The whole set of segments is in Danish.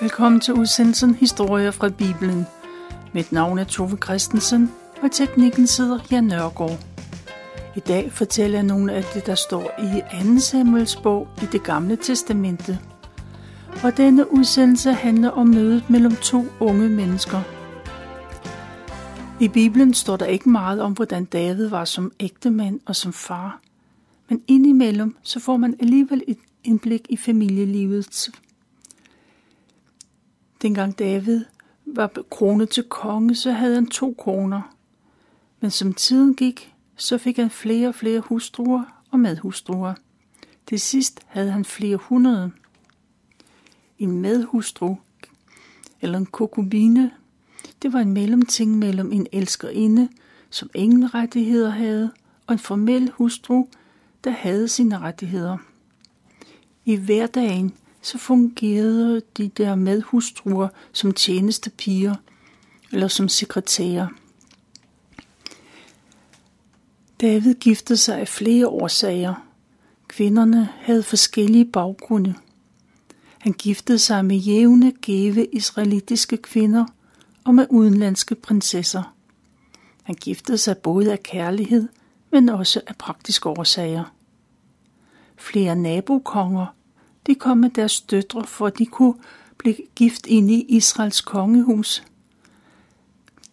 Velkommen til udsendelsen Historier fra Bibelen. Mit navn er Tove Christensen, og teknikken sidder Jan Nørgaard. I dag fortæller jeg nogle af det, der står i 2. Samuels bog i det gamle testamente. Og denne udsendelse handler om mødet mellem to unge mennesker. I Bibelen står der ikke meget om, hvordan David var som ægtemand og som far. Men indimellem så får man alligevel et indblik i familielivets Dengang David var kronet til konge, så havde han to koner. Men som tiden gik, så fik han flere og flere hustruer og medhustruer. Til sidst havde han flere hundrede. En medhustru, eller en kokubine, det var en mellemting mellem en elskerinde, som ingen rettigheder havde, og en formel hustru, der havde sine rettigheder. I hverdagen så fungerede de der medhustruer som tjenestepiger eller som sekretærer. David giftede sig af flere årsager. Kvinderne havde forskellige baggrunde. Han giftede sig med jævne, gave israelitiske kvinder og med udenlandske prinsesser. Han giftede sig både af kærlighed, men også af praktiske årsager. Flere nabokonger, de kom med deres døtre, for at de kunne blive gift ind i Israels kongehus.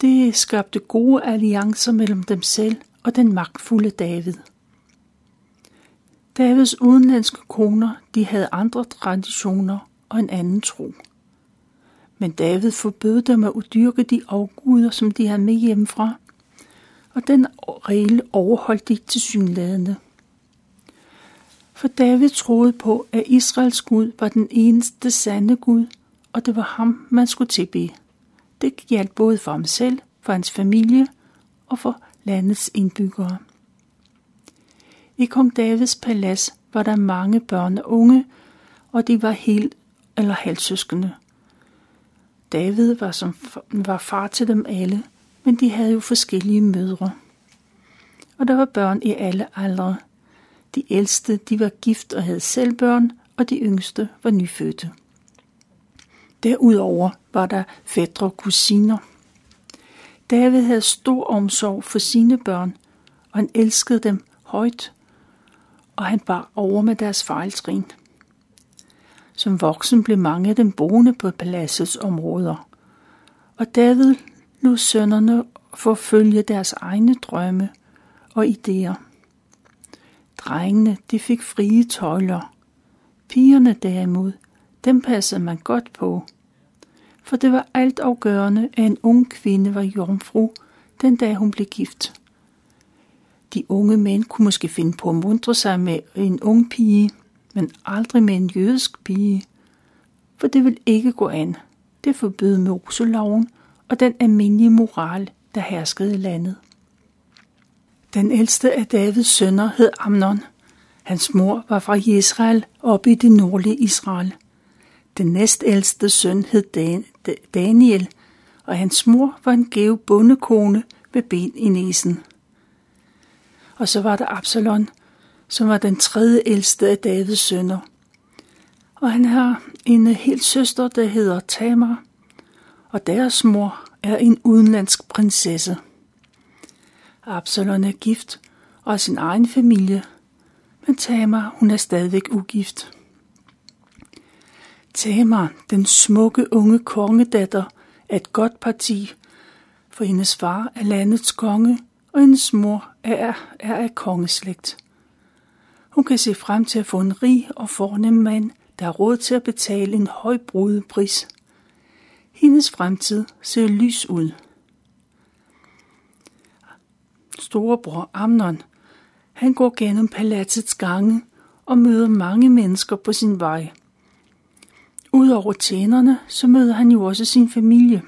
Det skabte gode alliancer mellem dem selv og den magtfulde David. Davids udenlandske koner, de havde andre traditioner og en anden tro. Men David forbød dem at udyrke de afguder, som de havde med hjemmefra, og den regel overholdt de til synlædende. For David troede på, at Israels Gud var den eneste sande Gud, og det var ham, man skulle tilbe. Det gjaldt både for ham selv, for hans familie og for landets indbyggere. I kong Davids palads var der mange børn og unge, og de var helt eller halvsøskende. David var, som, var far til dem alle, men de havde jo forskellige mødre. Og der var børn i alle aldre. De ældste de var gift og havde selv børn, og de yngste var nyfødte. Derudover var der fædre og kusiner. David havde stor omsorg for sine børn, og han elskede dem højt, og han bar over med deres fejltrin. Som voksen blev mange af dem boende på paladsets områder, og David lod sønnerne forfølge deres egne drømme og idéer. Drengene, de fik frie tøjler. Pigerne derimod, dem passede man godt på. For det var alt afgørende, at en ung kvinde var jomfru, den dag hun blev gift. De unge mænd kunne måske finde på at mundre sig med en ung pige, men aldrig med en jødisk pige. For det vil ikke gå an. Det forbød Moseloven og den almindelige moral, der herskede i landet. Den ældste af Davids sønner hed Amnon. Hans mor var fra Israel oppe i det nordlige Israel. Den næstældste søn hed Dan- Daniel, og hans mor var en gæv bondekone med ben i næsen. Og så var der Absalon, som var den tredje ældste af Davids sønner. Og han har en helt søster, der hedder Tamar, og deres mor er en udenlandsk prinsesse. Absalon er gift og har sin egen familie, men Tamar, hun er stadigvæk ugift. Tamar, den smukke unge kongedatter, er et godt parti, for hendes far er landets konge, og hendes mor er, er af kongeslægt. Hun kan se frem til at få en rig og fornem mand, der har råd til at betale en høj brudepris. Hendes fremtid ser lys ud. Storebror Amnon, han går gennem palatsets gange og møder mange mennesker på sin vej. Udover tjenerne, så møder han jo også sin familie.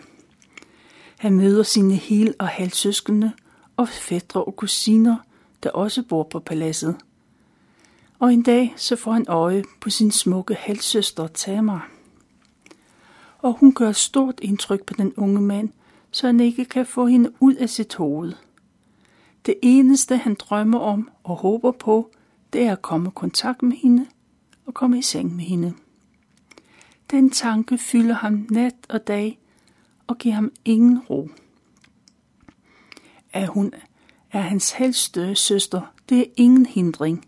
Han møder sine hel- og halvsøskende og fædre og kusiner, der også bor på paladset. Og en dag så får han øje på sin smukke halvsøster Tamar. Og hun gør stort indtryk på den unge mand, så han ikke kan få hende ud af sit hoved. Det eneste han drømmer om og håber på, det er at komme i kontakt med hende og komme i seng med hende. Den tanke fylder ham nat og dag og giver ham ingen ro. At hun er hans helste søster, det er ingen hindring.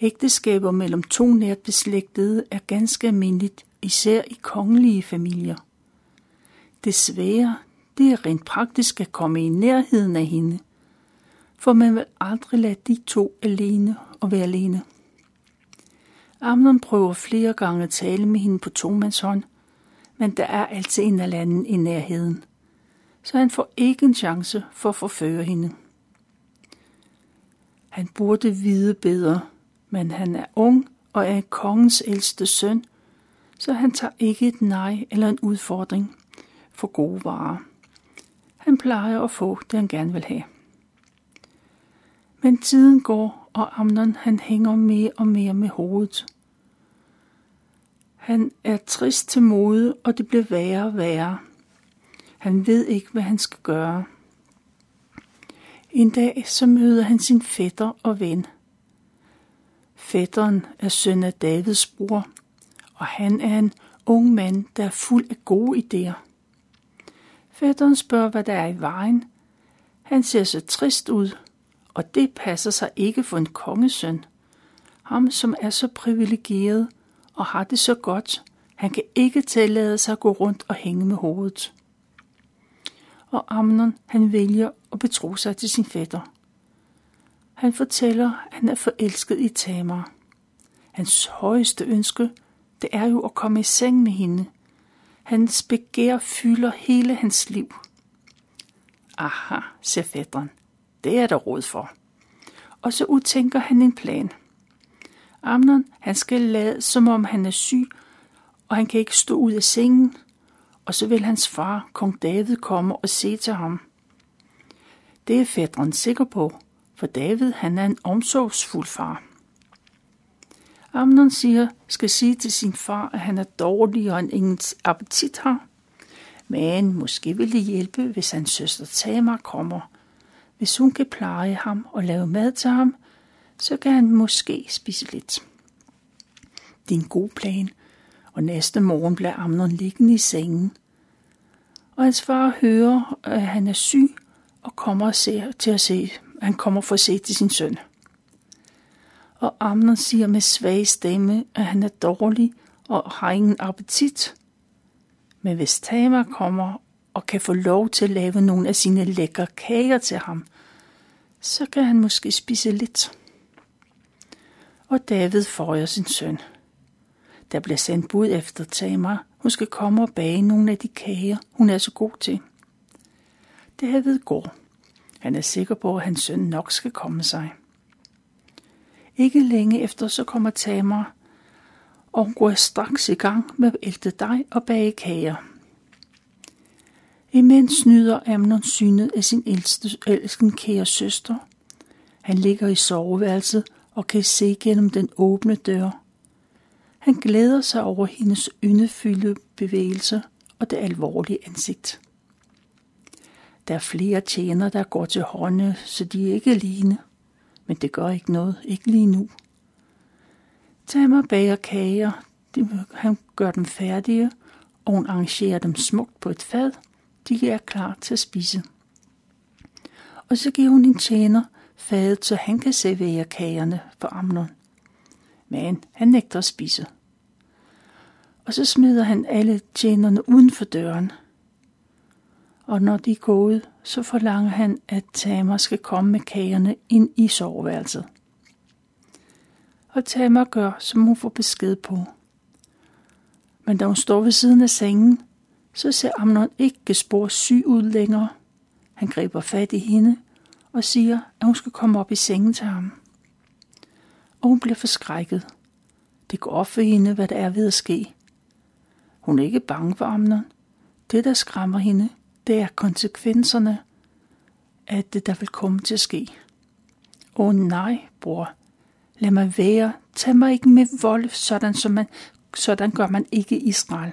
Ægteskaber mellem to nært beslægtede er ganske almindeligt, især i kongelige familier. Desværre, det er rent praktisk at komme i nærheden af hende, for man vil aldrig lade de to alene og være alene. Amnon prøver flere gange at tale med hende på tomandshånd, men der er altid en eller anden i nærheden, så han får ikke en chance for at forføre hende. Han burde vide bedre, men han er ung og er kongens ældste søn, så han tager ikke et nej eller en udfordring for gode varer. Han plejer at få det, han gerne vil have. Men tiden går, og Amnon han hænger mere og mere med hovedet. Han er trist til mode, og det bliver værre og værre. Han ved ikke, hvad han skal gøre. En dag så møder han sin fætter og ven. Fætteren er søn af Davids bror, og han er en ung mand, der er fuld af gode idéer. Fætteren spørger, hvad der er i vejen. Han ser så trist ud, og det passer sig ikke for en kongesøn. Ham, som er så privilegeret og har det så godt, han kan ikke tillade sig at gå rundt og hænge med hovedet. Og Amnon, han vælger at betro sig til sin fætter. Han fortæller, at han er forelsket i Tamar. Hans højeste ønske, det er jo at komme i seng med hende. Hans begær fylder hele hans liv. Aha, siger fætteren. Det er der råd for. Og så udtænker han en plan. Amnon, han skal lade, som om han er syg, og han kan ikke stå ud af sengen. Og så vil hans far, kong David, komme og se til ham. Det er fædren sikker på, for David han er en omsorgsfuld far. Amnon siger, skal sige til sin far, at han er dårlig og ingen appetit har. Men måske vil det hjælpe, hvis hans søster Tamar kommer. Hvis hun kan pleje ham og lave mad til ham, så kan han måske spise lidt. Det er en god plan, og næste morgen bliver Amnon liggende i sengen. Og hans far hører, at han er syg, og kommer til at se, han kommer for at se til sin søn. Og Amnon siger med svag stemme, at han er dårlig og har ingen appetit. Men hvis Tamar kommer og kan få lov til at lave nogle af sine lækre kager til ham, så kan han måske spise lidt. Og David får sin søn. Der bliver sendt bud efter Tamar. Hun skal komme og bage nogle af de kager, hun er så god til. David går. Han er sikker på, at hans søn nok skal komme sig. Ikke længe efter så kommer Tamar, og hun går straks i gang med at ælte dig og bage kager. Imens nyder Amnon synet af sin ældste, elsken kære søster. Han ligger i soveværelset og kan se gennem den åbne dør. Han glæder sig over hendes yndefyldte bevægelser og det alvorlige ansigt. Der er flere tjener, der går til hånden, så de er ikke alene. Men det gør ikke noget, ikke lige nu. Tag mig bager kager. Han gør dem færdige, og hun arrangerer dem smukt på et fad. De er klar til at spise. Og så giver hun en tjener fadet, så han kan servere kagerne for Amnon. Men han nægter at spise. Og så smider han alle tjenerne uden for døren. Og når de er gået, så forlanger han, at Tamar skal komme med kagerne ind i soveværelset. Og Tamar gør, som hun får besked på. Men da hun står ved siden af sengen, så ser Amnon ikke spor syg ud længere. Han griber fat i hende og siger, at hun skal komme op i sengen til ham. Og hun bliver forskrækket. Det går op for hende, hvad der er ved at ske. Hun er ikke bange for Amnon. Det, der skræmmer hende, det er konsekvenserne af det, der vil komme til at ske. Åh oh, nej, bror. Lad mig være. Tag mig ikke med vold, sådan, som man, sådan gør man ikke i Israel.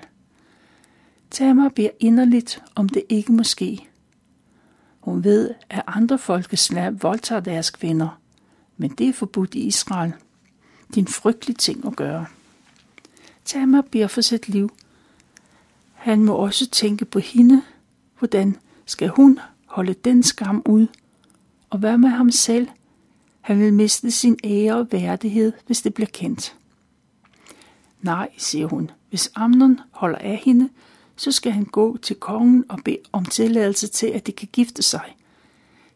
Tamar beder inderligt, om det ikke må ske. Hun ved, at andre folkeslag voldtager deres kvinder, men det er forbudt i Israel. Det er en frygtelig ting at gøre. Tamar beder for sit liv. Han må også tænke på hende. Hvordan skal hun holde den skam ud? Og hvad med ham selv? Han vil miste sin ære og værdighed, hvis det bliver kendt. Nej, siger hun. Hvis Amnon holder af hende, så skal han gå til kongen og bede om tilladelse til, at de kan gifte sig.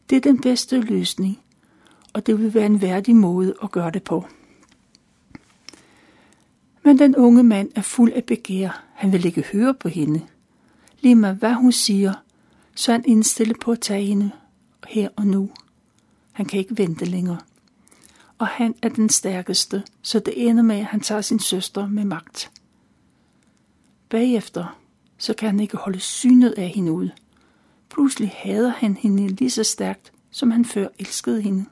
Det er den bedste løsning, og det vil være en værdig måde at gøre det på. Men den unge mand er fuld af begær. Han vil ikke høre på hende. Lige med hvad hun siger, så er han indstillet på at tage hende her og nu. Han kan ikke vente længere. Og han er den stærkeste, så det ender med, at han tager sin søster med magt. Bagefter, så kan han ikke holde synet af hende ud. Pludselig hader han hende lige så stærkt, som han før elskede hende.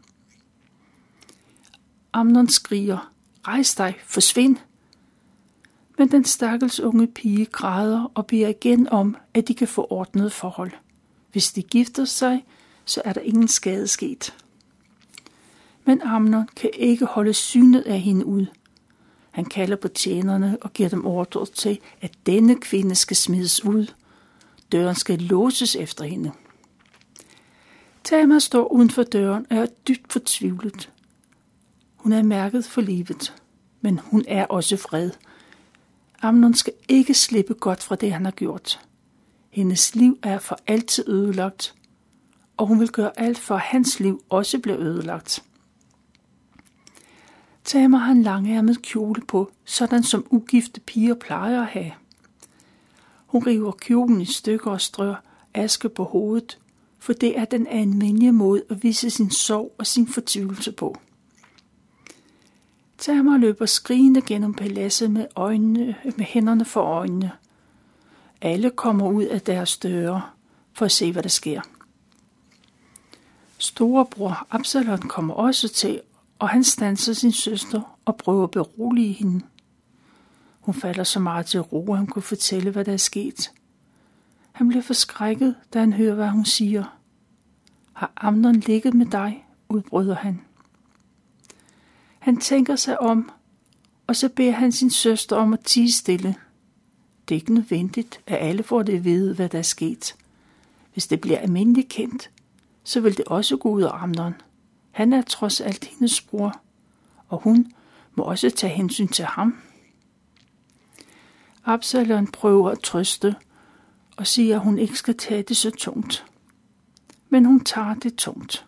Amnon skriger, rejs dig, forsvind. Men den stakkels unge pige græder og beder igen om, at de kan få ordnet forhold. Hvis de gifter sig, så er der ingen skade sket. Men Amnon kan ikke holde synet af hende ud. Han kalder på tjenerne og giver dem ordre til, at denne kvinde skal smides ud. Døren skal låses efter hende. Tamar står uden for døren og er dybt fortvivlet. Hun er mærket for livet, men hun er også fred. Amnon skal ikke slippe godt fra det, han har gjort. Hendes liv er for altid ødelagt, og hun vil gøre alt for, at hans liv også bliver ødelagt. Tamar har en langærmet kjole på, sådan som ugifte piger plejer at have. Hun river kjolen i stykker og strør aske på hovedet, for det er den almindelige måde at vise sin sorg og sin fortvivlelse på. Tamar løber skrigende gennem paladset med, øjnene, med hænderne for øjnene. Alle kommer ud af deres døre for at se, hvad der sker. Storebror Absalon kommer også til, og han stanser sin søster og prøver at berolige hende. Hun falder så meget til ro, at han kunne fortælle, hvad der er sket. Han bliver forskrækket, da han hører, hvad hun siger. Har Amnon ligget med dig? udbryder han. Han tænker sig om, og så beder han sin søster om at tige stille. Det er ikke nødvendigt, at alle får det at vide, hvad der er sket. Hvis det bliver almindeligt kendt, så vil det også gå ud af Amnon. Han er trods alt hendes bror, og hun må også tage hensyn til ham. Absalon prøver at trøste og siger, at hun ikke skal tage det så tungt. Men hun tager det tungt.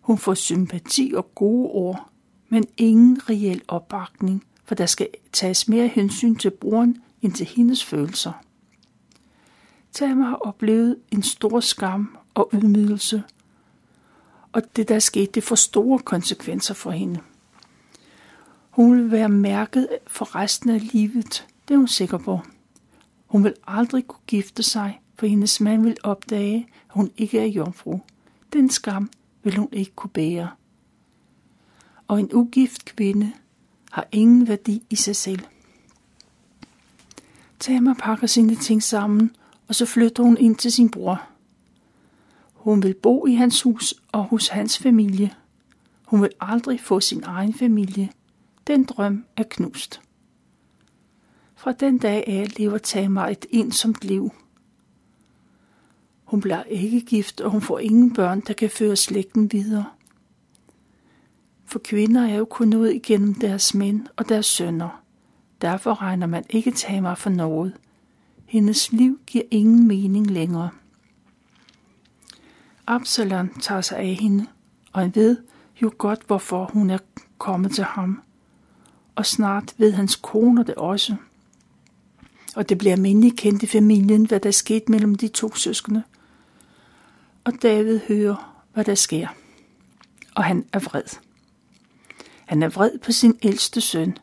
Hun får sympati og gode ord, men ingen reel opbakning, for der skal tages mere hensyn til broren end til hendes følelser. Tamar har oplevet en stor skam og ydmygelse, og det der skete, det får store konsekvenser for hende. Hun vil være mærket for resten af livet, det er hun sikker på. Hun vil aldrig kunne gifte sig, for hendes mand vil opdage, at hun ikke er jomfru. Den skam vil hun ikke kunne bære. Og en ugift kvinde har ingen værdi i sig selv. Tamar pakker sine ting sammen, og så flytter hun ind til sin bror. Hun vil bo i hans hus og hos hans familie. Hun vil aldrig få sin egen familie. Den drøm er knust. Fra den dag af lever Tamar et ensomt liv. Hun bliver ikke gift, og hun får ingen børn, der kan føre slægten videre. For kvinder er jo kun noget igennem deres mænd og deres sønner. Derfor regner man ikke Tamar for noget. Hendes liv giver ingen mening længere. Absalom tager sig af hende, og han ved jo godt, hvorfor hun er kommet til ham. Og snart ved hans kone det også. Og det bliver almindeligt kendt i familien, hvad der er sket mellem de to søskende. Og David hører, hvad der sker. Og han er vred. Han er vred på sin ældste søn.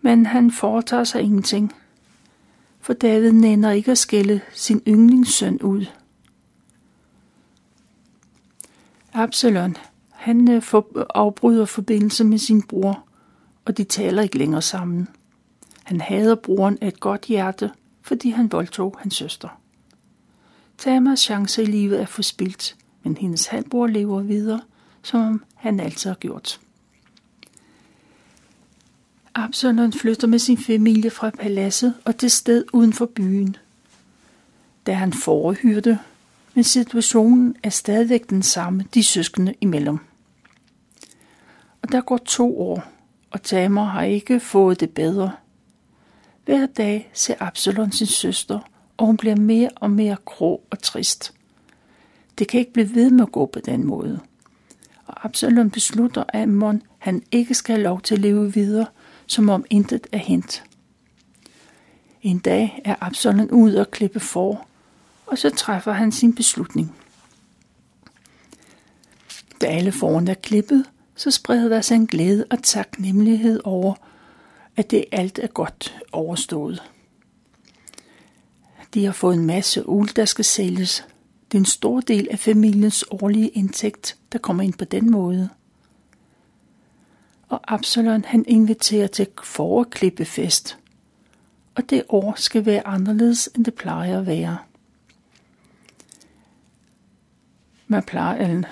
Men han foretager sig ingenting. For David nænder ikke at skælde sin yndlingssøn ud – Absalon, han øh, for, afbryder forbindelsen med sin bror, og de taler ikke længere sammen. Han hader broren af et godt hjerte, fordi han voldtog hans søster. Tamas chance i livet er forspildt, men hendes halvbror lever videre, som han altid har gjort. Absalon flytter med sin familie fra paladset og til sted uden for byen. Da han forhyrte, men situationen er stadigvæk den samme de søskende imellem. Og der går to år, og Tamar har ikke fået det bedre. Hver dag ser Absalon sin søster, og hun bliver mere og mere grå og trist. Det kan ikke blive ved med at gå på den måde. Og Absalon beslutter, at Amon han ikke skal have lov til at leve videre, som om intet er hent. En dag er Absalon ude og klippe for, og så træffer han sin beslutning. Da alle foran er klippet, så spreder der sig en glæde og taknemmelighed over, at det alt er godt overstået. De har fået en masse uld, der skal sælges. Det er en stor del af familiens årlige indtægt, der kommer ind på den måde. Og Absalon han inviterer til foreklippefest. Og det år skal være anderledes, end det plejer at være. Man, plejer,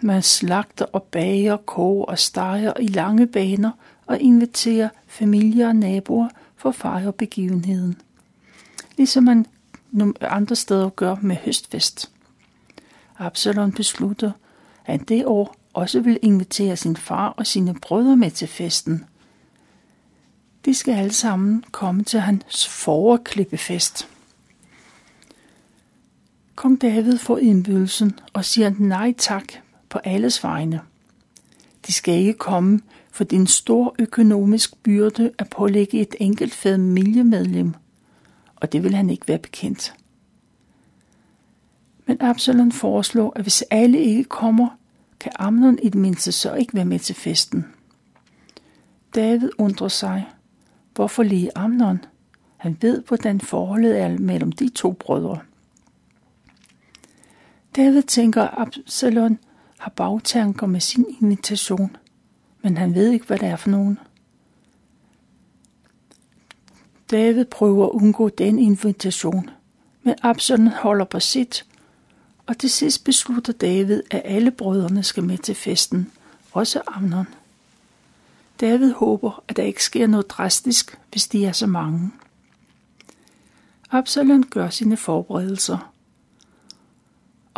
man slagter og bager, koger og steger i lange baner og inviterer familier og naboer for at fejre begivenheden. Ligesom man andre steder gør med høstfest. Absalon beslutter, at det år også vil invitere sin far og sine brødre med til festen. De skal alle sammen komme til hans foreklippefest. Kong David får indbydelsen og siger nej tak på alles vegne. De skal ikke komme, for det er en stor økonomisk byrde at pålægge et enkelt familiemedlem, og det vil han ikke være bekendt. Men Absalon foreslår, at hvis alle ikke kommer, kan Amnon i det mindste så ikke være med til festen. David undrer sig, hvorfor lige Amnon? Han ved, hvordan forholdet er mellem de to brødre. David tænker, at Absalon har bagtanker med sin invitation, men han ved ikke, hvad det er for nogen. David prøver at undgå den invitation, men Absalon holder på sit, og til sidst beslutter David, at alle brødrene skal med til festen, også Amnon. David håber, at der ikke sker noget drastisk, hvis de er så mange. Absalon gør sine forberedelser,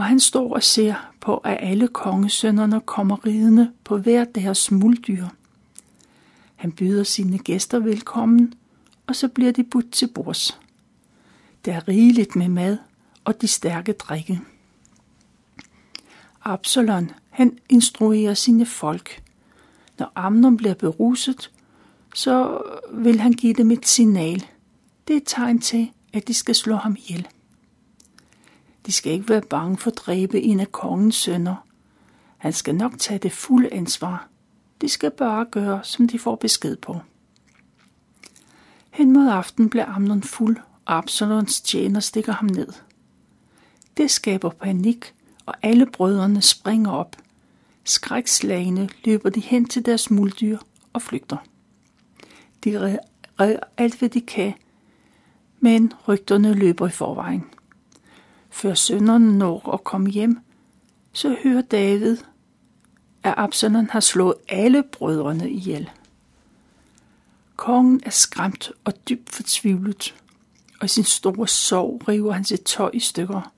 og han står og ser på, at alle kongesønnerne kommer ridende på hver deres muldyr. Han byder sine gæster velkommen, og så bliver de budt til bords. Der er rigeligt med mad og de stærke drikke. Absalon, han instruerer sine folk. Når Amnon bliver beruset, så vil han give dem et signal. Det er et tegn til, at de skal slå ham ihjel. De skal ikke være bange for at dræbe en af kongens sønner. Han skal nok tage det fulde ansvar. De skal bare gøre, som de får besked på. Hen mod aften bliver Amnon fuld, og Absalons tjener stikker ham ned. Det skaber panik, og alle brødrene springer op. Skrækslagene løber de hen til deres muldyr og flygter. De redder alt, hvad de kan, men rygterne løber i forvejen. Før sønderne når at komme hjem, så hører David, at Absalon har slået alle brødrene ihjel. Kongen er skræmt og dybt fortvivlet, og i sin store sorg river han sit tøj i stykker.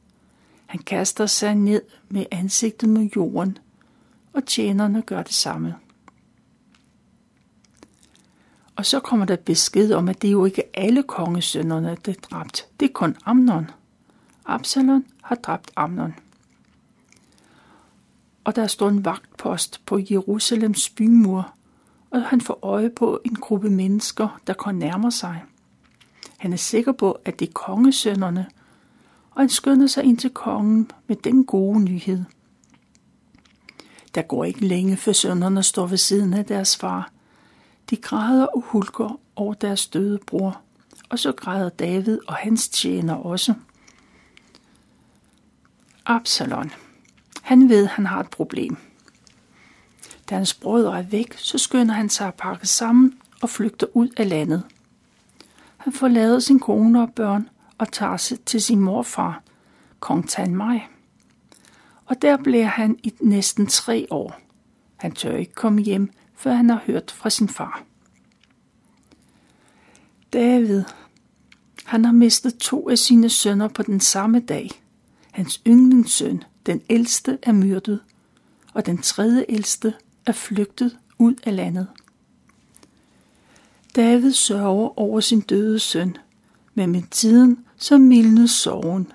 Han kaster sig ned med ansigtet mod jorden, og tjenerne gør det samme. Og så kommer der besked om, at det er jo ikke alle kongesønnerne, der er dræbt. Det er kun Amnon. Absalon har dræbt Amnon. Og der står en vagtpost på Jerusalems bymur, og han får øje på en gruppe mennesker, der kommer nærmer sig. Han er sikker på, at det er kongesønnerne, og han skynder sig ind til kongen med den gode nyhed. Der går ikke længe, før sønnerne står ved siden af deres far. De græder og hulker over deres døde bror, og så græder David og hans tjener også. Absalon. Han ved, han har et problem. Da hans brødre er væk, så skynder han sig at pakke sammen og flygter ud af landet. Han forlader sin kone og børn og tager sig til sin morfar, kong Tanmai. Og der bliver han i næsten tre år. Han tør ikke komme hjem, før han har hørt fra sin far. David, han har mistet to af sine sønner på den samme dag. Hans yndlingssøn, den ældste, er myrdet, og den tredje ældste er flygtet ud af landet. David sørger over sin døde søn, men med tiden så mildnes sorgen.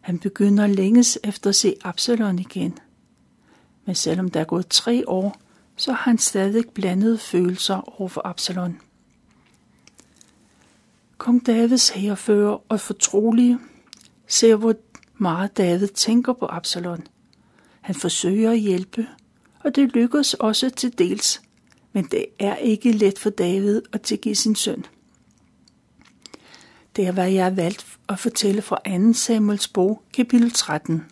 Han begynder længes efter at se Absalon igen. Men selvom der er gået tre år, så har han stadig blandede følelser over for Absalon. Kong Davids herrefører og fortrolige ser, hvor meget David tænker på Absalon. Han forsøger at hjælpe, og det lykkes også til dels, men det er ikke let for David at tilgive sin søn. Det er, hvad jeg har valgt at fortælle fra 2. Samuels bog, kapitel 13.